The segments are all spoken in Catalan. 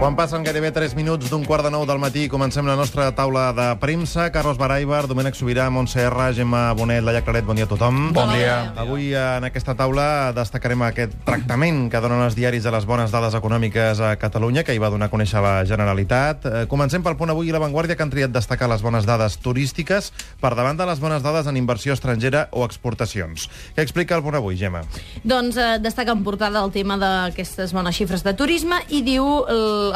Quan passen gairebé 3 minuts d'un quart de nou del matí, comencem la nostra taula de premsa. Carlos Baraibar, Domènec Sobirà, Montse R, Gemma Bonet, Laia Claret, bon dia a tothom. Bon dia. Avui en aquesta taula destacarem aquest tractament que donen els diaris a les bones dades econòmiques a Catalunya, que hi va donar a conèixer la Generalitat. Eh, Comencem pel punt avui i la Vanguardia, que han triat destacar les bones dades turístiques per davant de les bones dades en inversió estrangera o exportacions. Què explica el punt avui, Gemma? Doncs eh, destaca en portada el tema d'aquestes bones xifres de turisme i diu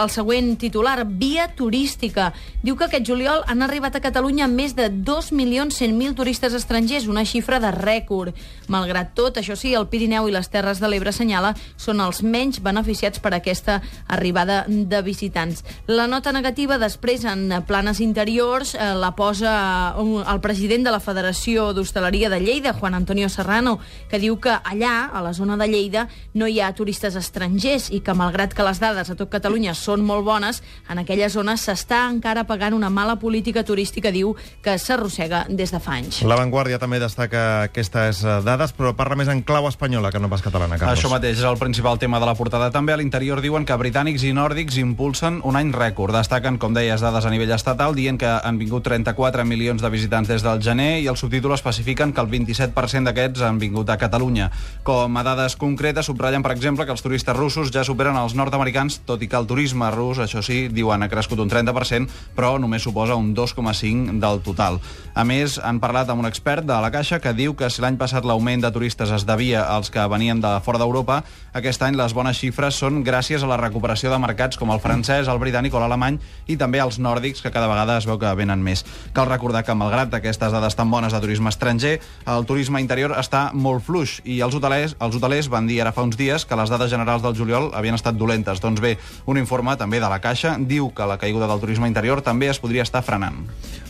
el, següent titular, via turística. Diu que aquest juliol han arribat a Catalunya més de 2.100.000 turistes estrangers, una xifra de rècord. Malgrat tot, això sí, el Pirineu i les Terres de l'Ebre assenyala són els menys beneficiats per aquesta arribada de visitants. La nota negativa després en planes interiors eh, la posa un- el president de la Federació d'Hostaleria de Lleida, Juan Antonio Serrano, que diu que allà, a la zona de Lleida, no hi ha turistes estrangers i que, malgrat que les dades a tot Catalunya són molt bones, en aquella zona s'està encara pagant una mala política turística, diu, que s'arrossega des de fa anys. La Vanguardia també destaca aquestes eh, dades, però parla més en clau espanyola que no pas catalana, Carlos. Això mateix és el principal tema de la portada. També a l'interior diuen que britànics i nòrdics impulsen un any rècord. Destaquen, com deies, dades a nivell estatal, dient que han vingut 34 milions de visitants des del gener i el subtítol especifiquen que el 27% d'aquests han vingut a Catalunya. Com a dades concretes, subratllen, per exemple, que els turistes russos ja superen els nord-americans, tot i que el turisme rus, això sí, diuen, ha crescut un 30%, però només suposa un 2,5% del total. A més, han parlat amb un expert de la Caixa que diu que si l'any passat l'augment de turistes es devia als que venien de fora d'Europa, aquest any les bones xifres són gràcies a la recuperació de mercats com el francès, el britànic o l'alemany i també els nòrdics, que cada vegada es veu que venen més. Cal recordar que, malgrat aquestes dades tan bones de turisme estranger, el turisme interior està molt fluix i els hotelers, els hotelers van dir ara fa uns dies que les dades generals del juliol havien estat dolentes. Doncs bé, un informe també de la Caixa diu que la caiguda del turisme interior també es podria estar frenant.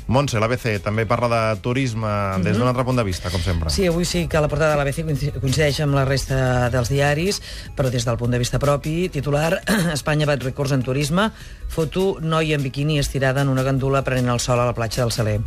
Montse, l'ABC, també parla de turisme des d'un altre punt de vista, com sempre. Sí, avui sí que la portada de l'ABC coinci- coincideix amb la resta dels diaris, però des del punt de vista propi, titular, Espanya bat records en turisme, foto noia en biquini estirada en una gandula prenent el sol a la platja del Saler.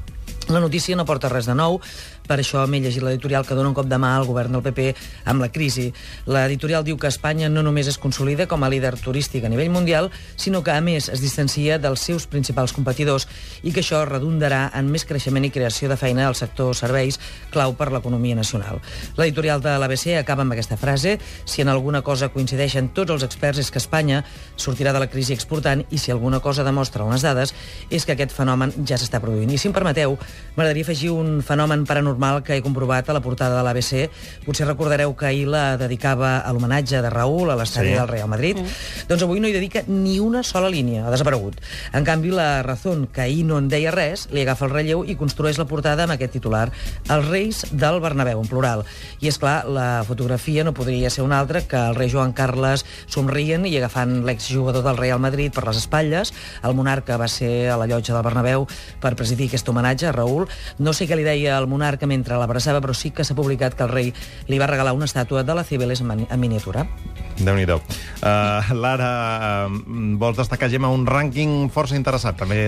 La notícia no porta res de nou, per això m'he llegit l'editorial que dona un cop de mà al govern del PP amb la crisi. L'editorial diu que Espanya no només es consolida com a líder turístic a nivell mundial, sinó que, a més, es distancia dels seus principals competidors i que això redundarà en més creixement i creació de feina al sector serveis, clau per l'economia nacional. L'editorial de l'ABC acaba amb aquesta frase si en alguna cosa coincideixen tots els experts és que Espanya sortirà de la crisi exportant i si alguna cosa demostren les dades és que aquest fenomen ja s'està produint. I si em permeteu, m'agradaria afegir un fenomen paranormal que he comprovat a la portada de l'ABC. Potser recordareu que ahir la dedicava a l'homenatge de Raül a l'estadi Sí. sí. del Real Madrid. Mm. Doncs avui no hi dedica ni una sola línia, ha desaparegut. En canvi, la Razón, que ahir no en deia res, li agafa el relleu i construeix la portada amb aquest titular Els reis del Bernabéu, en plural. I, és clar, la fotografia no podria ser una altra que el rei Joan Carles somrient i agafant l'exjugador del Real Madrid per les espatlles. El monarca va ser a la llotja del Bernabéu per presidir aquest homenatge a Raül. No sé què li deia el monarca mentre l'abraçava, però sí que s'ha publicat que el rei li va regalar una estàtua de la Cibeles en miniatura. Déu-n'hi-do. Uh, Lara, uh, vols destacar, Gemma, un rànquing força interessat, també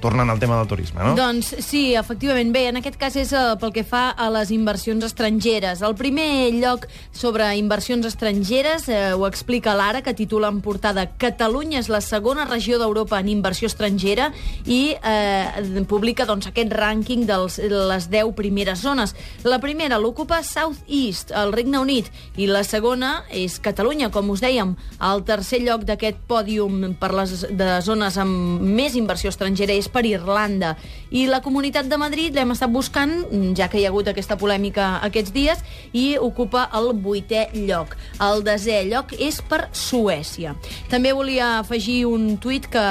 tornant al tema del turisme, no? Doncs sí, efectivament. Bé, en aquest cas és eh, pel que fa a les inversions estrangeres. El primer lloc sobre inversions estrangeres eh, ho explica l'Ara, que titula en portada Catalunya és la segona regió d'Europa en inversió estrangera i eh, publica doncs, aquest rànquing de les 10 primeres zones. La primera l'ocupa South East, el Regne Unit, i la segona és Catalunya, com us dèiem. El tercer lloc d'aquest pòdium per les de zones amb més inversió estrangera és per Irlanda. I la Comunitat de Madrid l'hem estat buscant, ja que hi ha hagut aquesta polèmica aquests dies, i ocupa el vuitè lloc. El desè lloc és per Suècia. També volia afegir un tuit que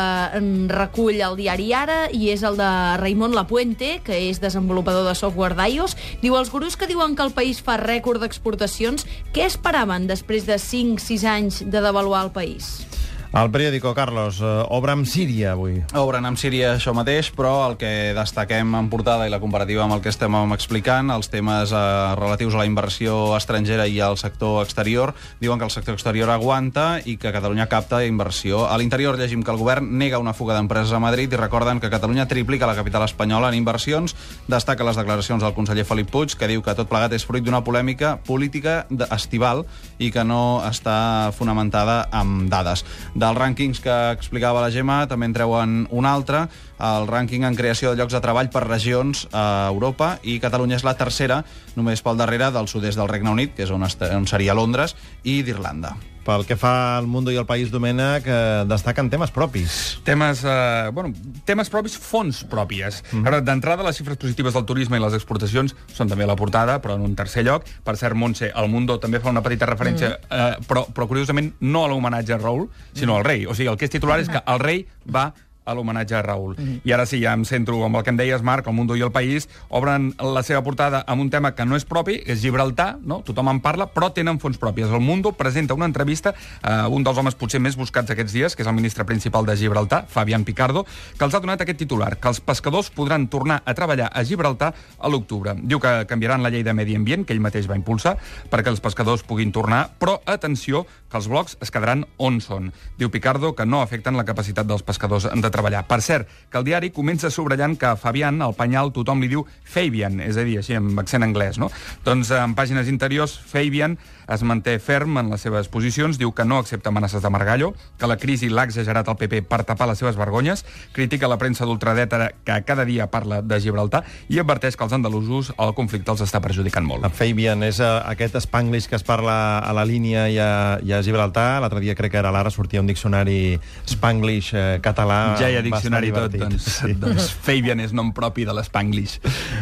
recull el diari Ara, i és el de Raimon Lapuente, que és desenvolupador de software d'iOS. Diu, els gurus que diuen que el país fa rècord d'exportacions, què esperaven després de 5-6 anys de devaluar el país? El periòdico, Carlos, uh, obre amb Síria avui. Obren amb Síria això mateix, però el que destaquem en portada i la comparativa amb el que estem explicant, els temes eh, relatius a la inversió estrangera i al sector exterior, diuen que el sector exterior aguanta i que Catalunya capta inversió. A l'interior llegim que el govern nega una fuga d'empreses a Madrid i recorden que Catalunya triplica la capital espanyola en inversions. Destaca les declaracions del conseller Felip Puig, que diu que tot plegat és fruit d'una polèmica política estival i que no està fonamentada amb dades. Dels rànquings que explicava la Gemma, també en treuen un altre, el rànquing en creació de llocs de treball per regions a Europa, i Catalunya és la tercera, només pel darrere del sud-est del Regne Unit, que és on, on seria Londres, i d'Irlanda. Pel que fa al Mundo i al País, Domènec, eh, destaquen temes propis. Temes, eh, bueno, temes propis, fons pròpies. Mm. Ara, d'entrada, les xifres positives del turisme i les exportacions són també a la portada, però en un tercer lloc. Per cert, Montse, el Mundo també fa una petita referència, mm. eh, però, però curiosament no a l'homenatge a Raül, sinó al rei. O sigui, el que és titular és que el rei va a l'homenatge a Raül. Mm -hmm. I ara sí, ja em centro amb el que em deies, Marc, el Mundo i el País, obren la seva portada amb un tema que no és propi, és Gibraltar, no? tothom en parla, però tenen fons propis. El Mundo presenta una entrevista a un dels homes potser més buscats aquests dies, que és el ministre principal de Gibraltar, Fabián Picardo, que els ha donat aquest titular, que els pescadors podran tornar a treballar a Gibraltar a l'octubre. Diu que canviaran la llei de medi ambient, que ell mateix va impulsar, perquè els pescadors puguin tornar, però atenció, que els blocs es quedaran on són. Diu Picardo que no afecten la capacitat dels pescadors de treballar. Per cert, que el diari comença subratllant que a Fabián, al penyal, tothom li diu Fabian, és a dir, així, amb accent anglès, no? Doncs en pàgines interiors, Fabian es manté ferm en les seves posicions, diu que no accepta amenaces de Margallo, que la crisi l'ha exagerat el PP per tapar les seves vergonyes, critica la premsa d'ultradeta que cada dia parla de Gibraltar i adverteix que els andalusos el conflicte els està perjudicant molt. Fabian és uh, aquest spanglish que es parla a la línia i a, i a Gibraltar. L'altre dia crec que era l'ara sortia un diccionari spanglish eh, català. Ja hi ha diccionari tot, doncs, sí. doncs Fabian és nom propi de l'spanglish.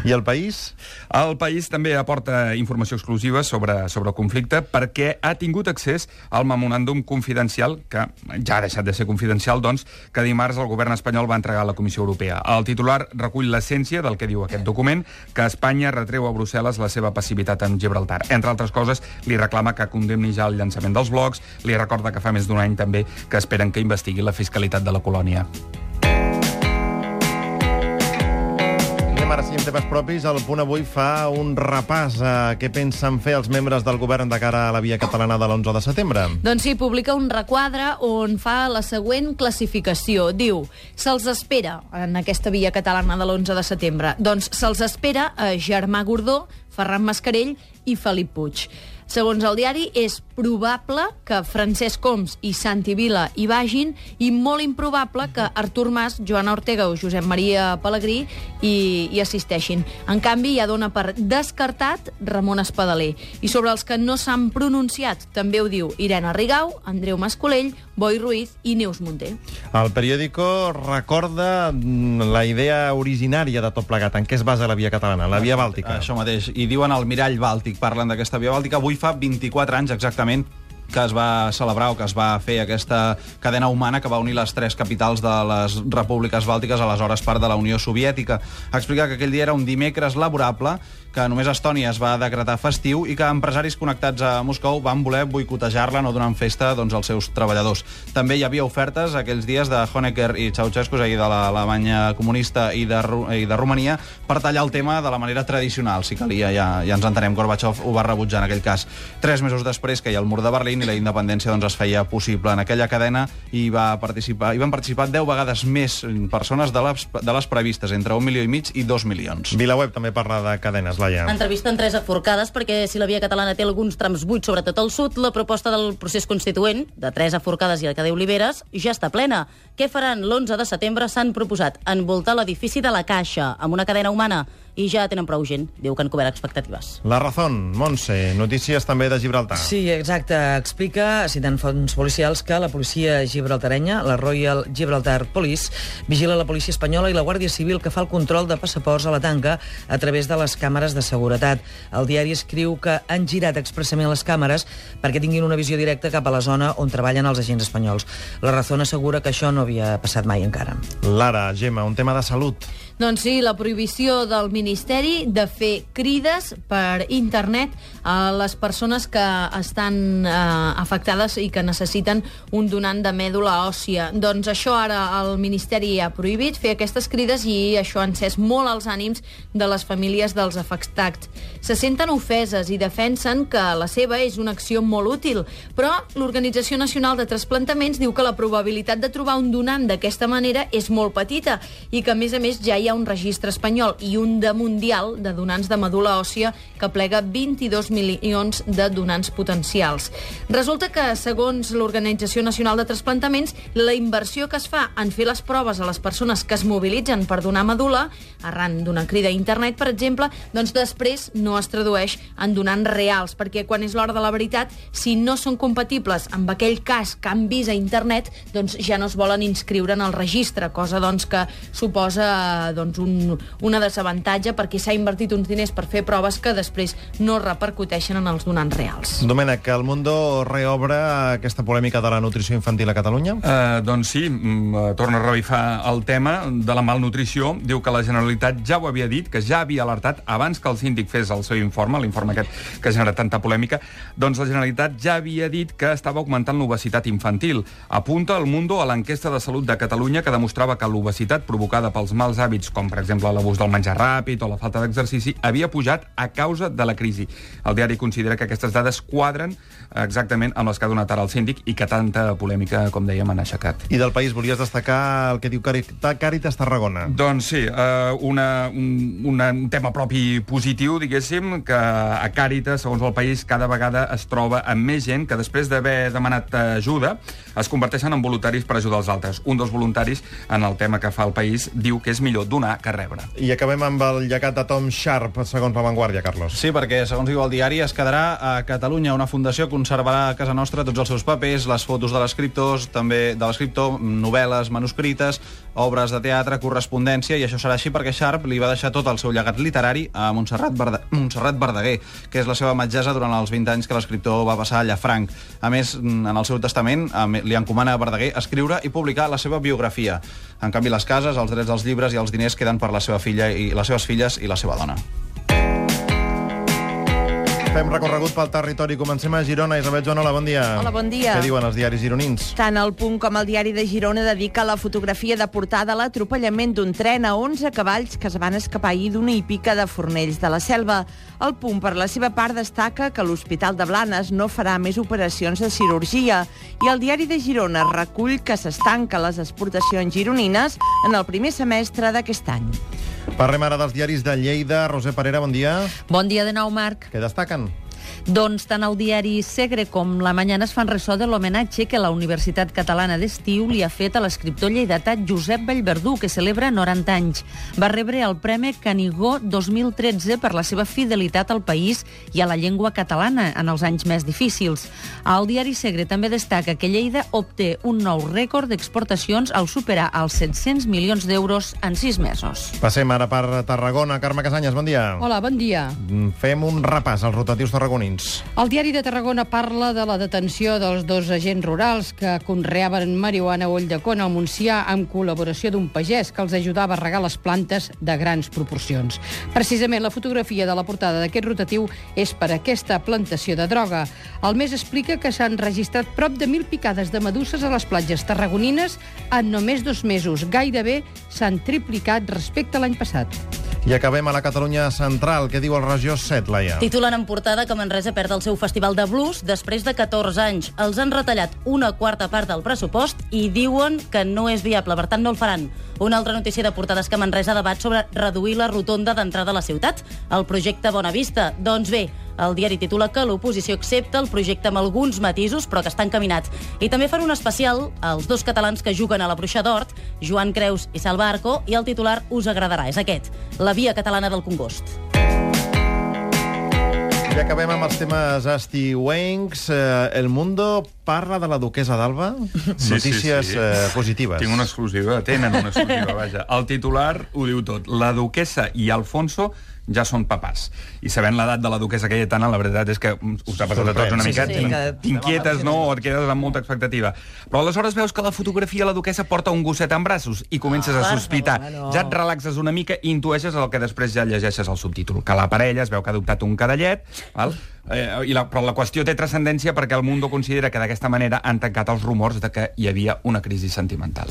I el País? El País també aporta informació exclusiva sobre, sobre el conflicte perquè ha tingut accés al memoràndum confidencial, que ja ha deixat de ser confidencial, doncs, que dimarts el govern espanyol va entregar a la Comissió Europea. El titular recull l'essència del que diu aquest document, que Espanya retreu a Brussel·les la seva passivitat en Gibraltar. Entre altres coses, li reclama que condemni ja el llançament dels blocs, li recorda que fa més d'un any també que esperen que investigui la fiscalitat de la colònia. Anem ara sí amb temes propis. El punt avui fa un repàs a què pensen fer els membres del govern de cara a la via catalana de l'11 de setembre. Doncs sí, publica un requadre on fa la següent classificació. Diu, se'ls espera en aquesta via catalana de l'11 de setembre. Doncs se'ls espera a Germà Gordó, Ferran Mascarell i Felip Puig. Segons el diari, és probable que Francesc Coms i Santi Vila hi vagin i molt improbable que Artur Mas, Joana Ortega o Josep Maria Pellegrí hi, hi assisteixin. En canvi, ja dona per descartat Ramon Espadaler. I sobre els que no s'han pronunciat, també ho diu Irene Rigau, Andreu Mascolell, Boi Ruiz i Neus Munté. El periòdico recorda mm, la idea originària de tot plegat. En què es basa la via catalana? La via bàltica. Això mateix. I diuen el mirall bàltic, parlen d'aquesta via bàltica. Avui fa 24 anys exactament que es va celebrar o que es va fer aquesta cadena humana que va unir les tres capitals de les repúbliques bàltiques, aleshores part de la Unió Soviètica. Explica que aquell dia era un dimecres laborable, que només Estònia es va decretar festiu i que empresaris connectats a Moscou van voler boicotejar-la no donant festa doncs, als seus treballadors. També hi havia ofertes aquells dies de Honecker i Ceausescu, és a dir, de l'Alemanya comunista i de, i de Romania, per tallar el tema de la manera tradicional, si calia, ja, ja ens entenem. Gorbachev ho va rebutjar en aquell cas. Tres mesos després que hi ha el mur de Berlín i la independència doncs, es feia possible en aquella cadena i va participar, hi van participar 10 vegades més persones de les, de les previstes, entre un milió i mig i dos milions. Vilaweb també parla de cadenes, Laia. Entrevisten tres aforcades perquè si la via catalana té alguns trams buits, sobretot al sud, la proposta del procés constituent, de tres aforcades i el que Oliveres, ja està plena. Què faran l'11 de setembre? S'han proposat envoltar l'edifici de la Caixa amb una cadena humana i ja tenen prou gent. Diu que han cobert expectatives. La Razón, Montse, notícies també de Gibraltar. Sí, exacte. Explica, citant fonts policials, que la policia gibraltarenya, la Royal Gibraltar Police, vigila la policia espanyola i la Guàrdia Civil que fa el control de passaports a la tanca a través de les càmeres de seguretat. El diari escriu que han girat expressament les càmeres perquè tinguin una visió directa cap a la zona on treballen els agents espanyols. La Razón assegura que això no havia passat mai encara. Lara, Gemma, un tema de salut. Doncs sí, la prohibició del Ministeri de fer crides per internet a les persones que estan eh, afectades i que necessiten un donant de mèdula òssia. Doncs això ara el Ministeri ha prohibit fer aquestes crides i això ha encès molt els ànims de les famílies dels afectats. Se senten ofeses i defensen que la seva és una acció molt útil, però l'Organització Nacional de Transplantaments diu que la probabilitat de trobar un donant d'aquesta manera és molt petita i que, a més a més, ja hi ha un registre espanyol i un de mundial de donants de medula òssia que plega 22 milions de donants potencials. Resulta que, segons l'Organització Nacional de Transplantaments, la inversió que es fa en fer les proves a les persones que es mobilitzen per donar medula, arran d'una crida a internet, per exemple, doncs després no es tradueix en donants reals, perquè quan és l'hora de la veritat, si no són compatibles amb aquell cas que han vist a internet, doncs ja no es volen inscriure en el registre, cosa doncs, que suposa doncs, un, una desavantatge perquè s'ha invertit uns diners per fer proves que després no repercuteixen en els donants reals. Domènec, el Mundo reobre aquesta polèmica de la nutrició infantil a Catalunya? Uh, doncs sí, mm, torna a revifar el tema de la malnutrició. Diu que la Generalitat ja ho havia dit, que ja havia alertat abans que el síndic fes el seu informe, l'informe aquest que ha generat tanta polèmica, doncs la Generalitat ja havia dit que estava augmentant l'obesitat infantil. Apunta el Mundo a l'enquesta de salut de Catalunya que demostrava que l'obesitat provocada pels mals hàbits, com per exemple l'abús del menjar ràpid o la falta d'exercici, havia pujat a causa de la crisi. El diari considera que aquestes dades quadren exactament amb les que ha donat ara el síndic i que tanta polèmica, com dèiem, han aixecat. I del país volies destacar el que diu Caritas Tarragona. Doncs sí, uh, una, un, un tema propi positiu, diguéssim, que a Càritas, segons el país, cada vegada es troba amb més gent que després d'haver demanat ajuda es converteixen en voluntaris per ajudar els altres. Un dels voluntaris, en el tema que fa el país, diu que és millor donar que rebre. I acabem amb el llegat de Tom Sharp, segons La Vanguardia, Carlos. Sí, perquè, segons diu el diari, es quedarà a Catalunya una fundació conservarà a casa nostra tots els seus papers, les fotos de l'escriptor, també de l'escriptor, novel·les manuscrites, obres de teatre, correspondència, i això serà així perquè Sharp li va deixar tot el seu llegat literari a Montserrat, Verde Montserrat Verdaguer, que és la seva metgessa durant els 20 anys que l'escriptor va passar a Llafranc. A més, en el seu testament li encomana a Verdaguer escriure i publicar la seva biografia. En canvi, les cases, els drets dels llibres i els diners queden per la seva filla i les seves filles i la seva dona. Fem recorregut pel territori. Comencem a Girona. Isabel Joan, hola, bon dia. Hola, bon dia. Què diuen els diaris gironins? Tant el Punt com el diari de Girona dedica la fotografia de portada a l'atropellament d'un tren a 11 cavalls que es van escapar ahir d'una hípica de Fornells de la Selva. El Punt, per la seva part, destaca que l'Hospital de Blanes no farà més operacions de cirurgia i el diari de Girona recull que s'estanca les exportacions gironines en el primer semestre d'aquest any. Parlem ara dels diaris de Lleida. Roser Parera, bon dia. Bon dia de nou, Marc. Què destaquen? Doncs tant el diari Segre com la Mañana es fan ressò de l'homenatge que la Universitat Catalana d'Estiu li ha fet a l'escriptor lleidatà Josep Bellverdú, que celebra 90 anys. Va rebre el Premi Canigó 2013 per la seva fidelitat al país i a la llengua catalana en els anys més difícils. El diari Segre també destaca que Lleida obté un nou rècord d'exportacions al superar els 700 milions d'euros en 6 mesos. Passem ara per Tarragona. Carme Casanyes, bon dia. Hola, bon dia. Fem un repàs als rotatius tarragonins. El diari de Tarragona parla de la detenció dels dos agents rurals que conreaven marihuana a Ulldecona al Montsià amb col·laboració d'un pagès que els ajudava a regar les plantes de grans proporcions. Precisament la fotografia de la portada d'aquest rotatiu és per aquesta plantació de droga. El mes explica que s'han registrat prop de mil picades de meduses a les platges tarragonines en només dos mesos. Gairebé s'han triplicat respecte a l'any passat. I acabem a la Catalunya central. Què diu el Regió 7, Laia? Titulen en portada que Manresa perd el seu festival de blues després de 14 anys. Els han retallat una quarta part del pressupost i diuen que no és viable, per tant no el faran. Una altra notícia de portada és que Manresa debat sobre reduir la rotonda d'entrada a la ciutat, el projecte Bona Vista. Doncs bé, el diari titula que l'oposició accepta el projecte amb alguns matisos, però que està encaminat. I també fan un especial als dos catalans que juguen a la Bruixa d'Hort, Joan Creus i Salva Arco, i el titular us agradarà, és aquest, la via catalana del Congost. I acabem amb els temes estiuencs. Eh, El Mundo parla de la duquesa d'Alba. Sí, Notícies sí, sí. Eh, positives. Tinc una exclusiva, tenen una exclusiva, vaja. El titular ho diu tot. La duquesa i Alfonso ja són papàs. I sabent l'edat de la duquesa Cayetana, la veritat és que us ha passat a tots una Sí, mica. sí, que- T'inquietes, no? O et quedes amb molta expectativa. Però aleshores veus que la fotografia la duquesa porta un gosset en braços i comences a Ah, sospitar. Ja et relaxes una mica i intueixes el que després ja llegeixes al subtítol. Que la parella es veu que ha adoptat un cadallet, val? Eh, i la, però la qüestió té transcendència perquè el Mundo considera que d'aquesta manera han tancat els rumors de que hi havia una crisi sentimental.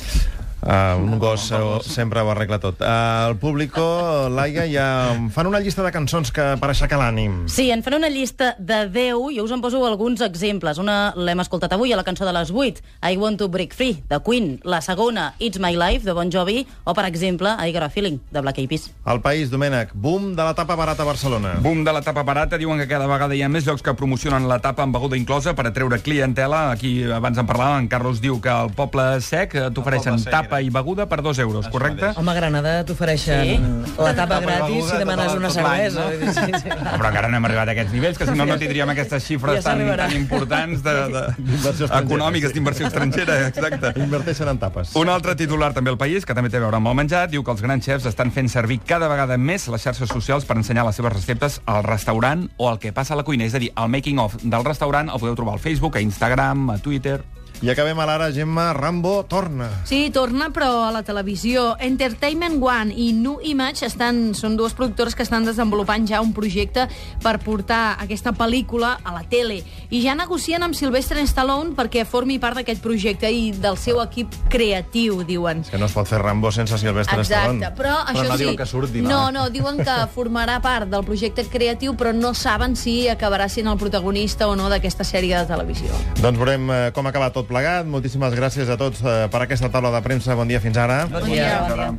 Uh, un gos uh, sempre ho arregla tot. Uh, el público, Laia, ja fan una llista de cançons que per aixecar l'ànim. Sí, en fan una llista de 10 i us en poso alguns exemples. Una l'hem escoltat avui a la cançó de les 8, I Want to Break Free, de Queen. La segona, It's My Life, de Bon Jovi. O, per exemple, I Got a Feeling, de Black Eyed Peas. El País, Domènec, boom de la tapa barata a Barcelona. Boom de la tapa barata. Diuen que cada vegada hi ha més llocs que promocionen la tapa amb beguda inclosa per atreure clientela. Aquí abans en parlàvem, en Carlos diu que al poble sec eh, t'ofereixen tapa era. i beguda per dos euros, Això correcte? mateix. Home, a Granada t'ofereixen Sí? la tapa gratis beguda si demanes tot- una cervesa. no? Sí, sí. No, però encara no hem arribat a aquests nivells, que si no, no tindríem aquestes xifres Ja tan, tan importants de, de, estrangera. econòmiques d'inversió estrangera, exacte. Inverteixen en tapes. Un altre titular també al País, que també té a veure amb el menjar, diu que els grans xefs estan fent servir cada vegada més les xarxes socials per ensenyar les seves receptes al restaurant o el que passa a la cuina. És a dir, el making-of del restaurant el podeu trobar al Facebook, a Instagram, a Twitter... I acabem a l'ara, Gemma, Rambo torna. Sí, torna, però a la televisió. Entertainment One i New Image estan, són dues productores que estan desenvolupant ja un projecte per portar aquesta pel·lícula a la tele. I ja negocien amb Sylvester Stallone perquè formi part d'aquest projecte i del seu equip creatiu, diuen. Que no es pot fer Rambo sense Sylvester Stallone. Exacte, però això no sí... diuen que surti, no? no, no, diuen que formarà part del projecte creatiu, però no saben si acabarà sent el protagonista o no d'aquesta sèrie de televisió. Doncs veurem eh, com acaba tot plegat. Moltíssimes gràcies a tots eh, per aquesta taula de premsa. Bon dia, fins ara. Bon dia. Bon dia.